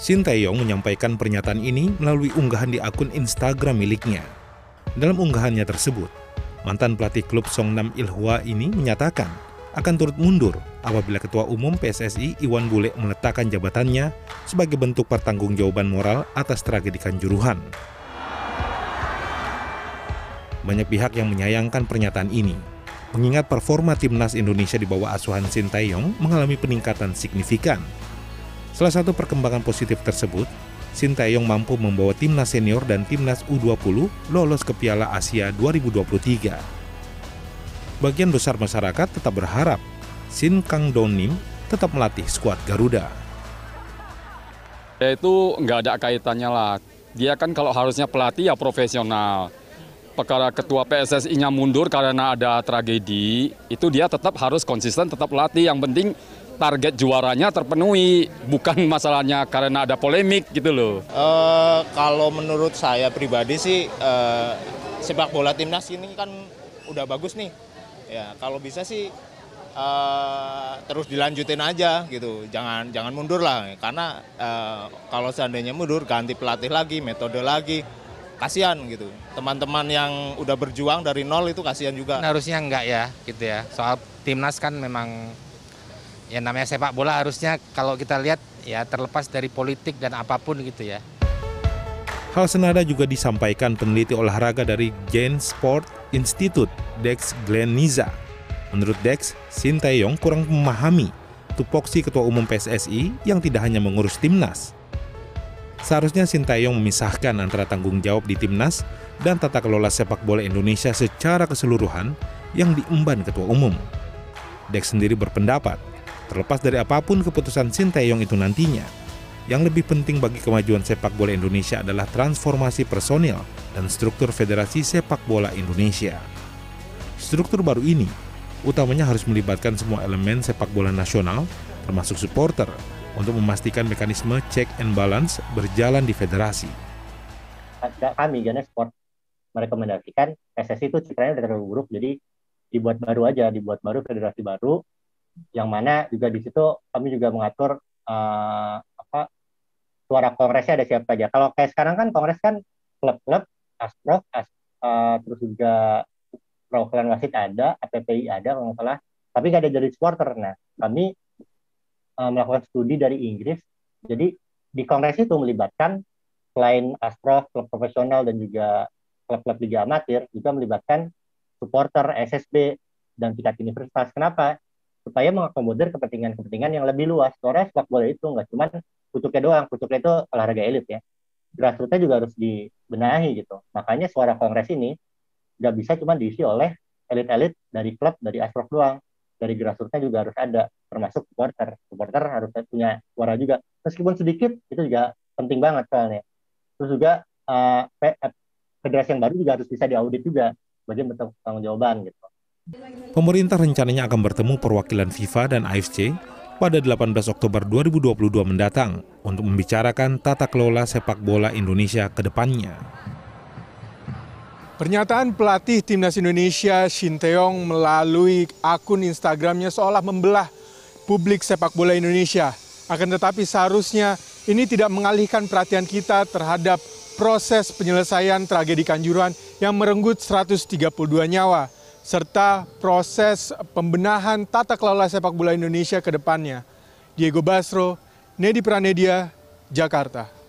Sinteyong menyampaikan pernyataan ini melalui unggahan di akun Instagram miliknya. Dalam unggahannya tersebut, mantan pelatih klub Songnam Ilhwa ini menyatakan akan turut mundur apabila Ketua Umum PSSI Iwan Bule meletakkan jabatannya sebagai bentuk pertanggungjawaban moral atas tragedi Kanjuruhan. Banyak pihak yang menyayangkan pernyataan ini, mengingat performa timnas Indonesia di bawah asuhan Sintayong mengalami peningkatan signifikan Salah satu perkembangan positif tersebut, Sintayong mampu membawa timnas senior dan timnas U20 lolos ke Piala Asia 2023. Bagian besar masyarakat tetap berharap Sin Kang Donim tetap melatih skuad Garuda. Ya itu nggak ada kaitannya lah. Dia kan kalau harusnya pelatih ya profesional. Perkara ketua PSSI-nya mundur karena ada tragedi, itu dia tetap harus konsisten, tetap latih. Yang penting target juaranya terpenuhi, bukan masalahnya karena ada polemik gitu loh. Uh, kalau menurut saya pribadi sih uh, sepak bola timnas ini kan udah bagus nih. Ya kalau bisa sih uh, terus dilanjutin aja gitu, jangan jangan mundur lah. Karena uh, kalau seandainya mundur ganti pelatih lagi, metode lagi, kasihan gitu. Teman-teman yang udah berjuang dari nol itu kasihan juga. Harusnya enggak ya, gitu ya. Soal timnas kan memang ya namanya sepak bola harusnya kalau kita lihat ya terlepas dari politik dan apa pun gitu ya. Hal senada juga disampaikan peneliti olahraga dari Gen Sport Institute, Dex Gleniza. Menurut Dex, Sintayong kurang memahami tupoksi Ketua Umum PSSI yang tidak hanya mengurus timnas. Seharusnya Sintayong memisahkan antara tanggung jawab di timnas dan tata kelola sepak bola Indonesia secara keseluruhan yang diemban Ketua Umum. Dex sendiri berpendapat Terlepas dari apa pun keputusan Sinteyong itu nantinya, yang lebih penting bagi kemajuan sepak bola Indonesia adalah transformasi personil dan struktur Federasi Sepak Bola Indonesia. Struktur baru ini utamanya harus melibatkan semua elemen sepak bola nasional, termasuk supporter, untuk memastikan mekanisme check and balance berjalan di federasi. Kami, Gana Sport, merekomendasikan PSSI itu udah terlalu buruk, jadi dibuat baru aja, dibuat baru federasi baru, yang mana juga di situ kami juga mengatur uh, apa suara kongresnya ada siapa aja. Kalau kayak sekarang kan kongres kan klub-klub, asprof, as, uh, terus juga perwakilan wasit ada, APPI ada kalau nggak salah, tapi nggak ada dari supporter. Nah, kami uh, melakukan studi dari Inggris. Jadi di kongres itu melibatkan selain asprof, klub profesional dan juga klub-klub liga amatir, juga melibatkan supporter, SSB, dan tingkat universitas. Kenapa? Supaya mengakomodir kepentingan-kepentingan yang lebih luas. Soalnya sepak bola itu nggak cuma kucuknya doang, kucuknya itu olahraga elit ya. Grassrootsnya juga harus dibenahi gitu. Makanya suara kongres ini nggak bisa cuma diisi oleh elit-elit dari klub, dari asprof doang. Dari grassrootsnya juga harus ada, termasuk supporter. Supporter harus punya suara juga. Meskipun sedikit, itu juga penting banget soalnya. Terus juga uh, federasi yang baru juga harus bisa diaudit juga, bagian bentuk tanggung jawaban gitu. Pemerintah rencananya akan bertemu perwakilan FIFA dan AFC pada 18 Oktober 2022 mendatang untuk membicarakan tata kelola sepak bola Indonesia ke depannya. Pernyataan pelatih timnas Indonesia Shin Taeyong melalui akun Instagramnya seolah membelah publik sepak bola Indonesia. Akan tetapi seharusnya ini tidak mengalihkan perhatian kita terhadap proses penyelesaian tragedi Kanjuruhan yang merenggut 132 nyawa serta proses pembenahan tata kelola sepak bola Indonesia ke depannya. Diego Basro, Nedi Pranedia, Jakarta.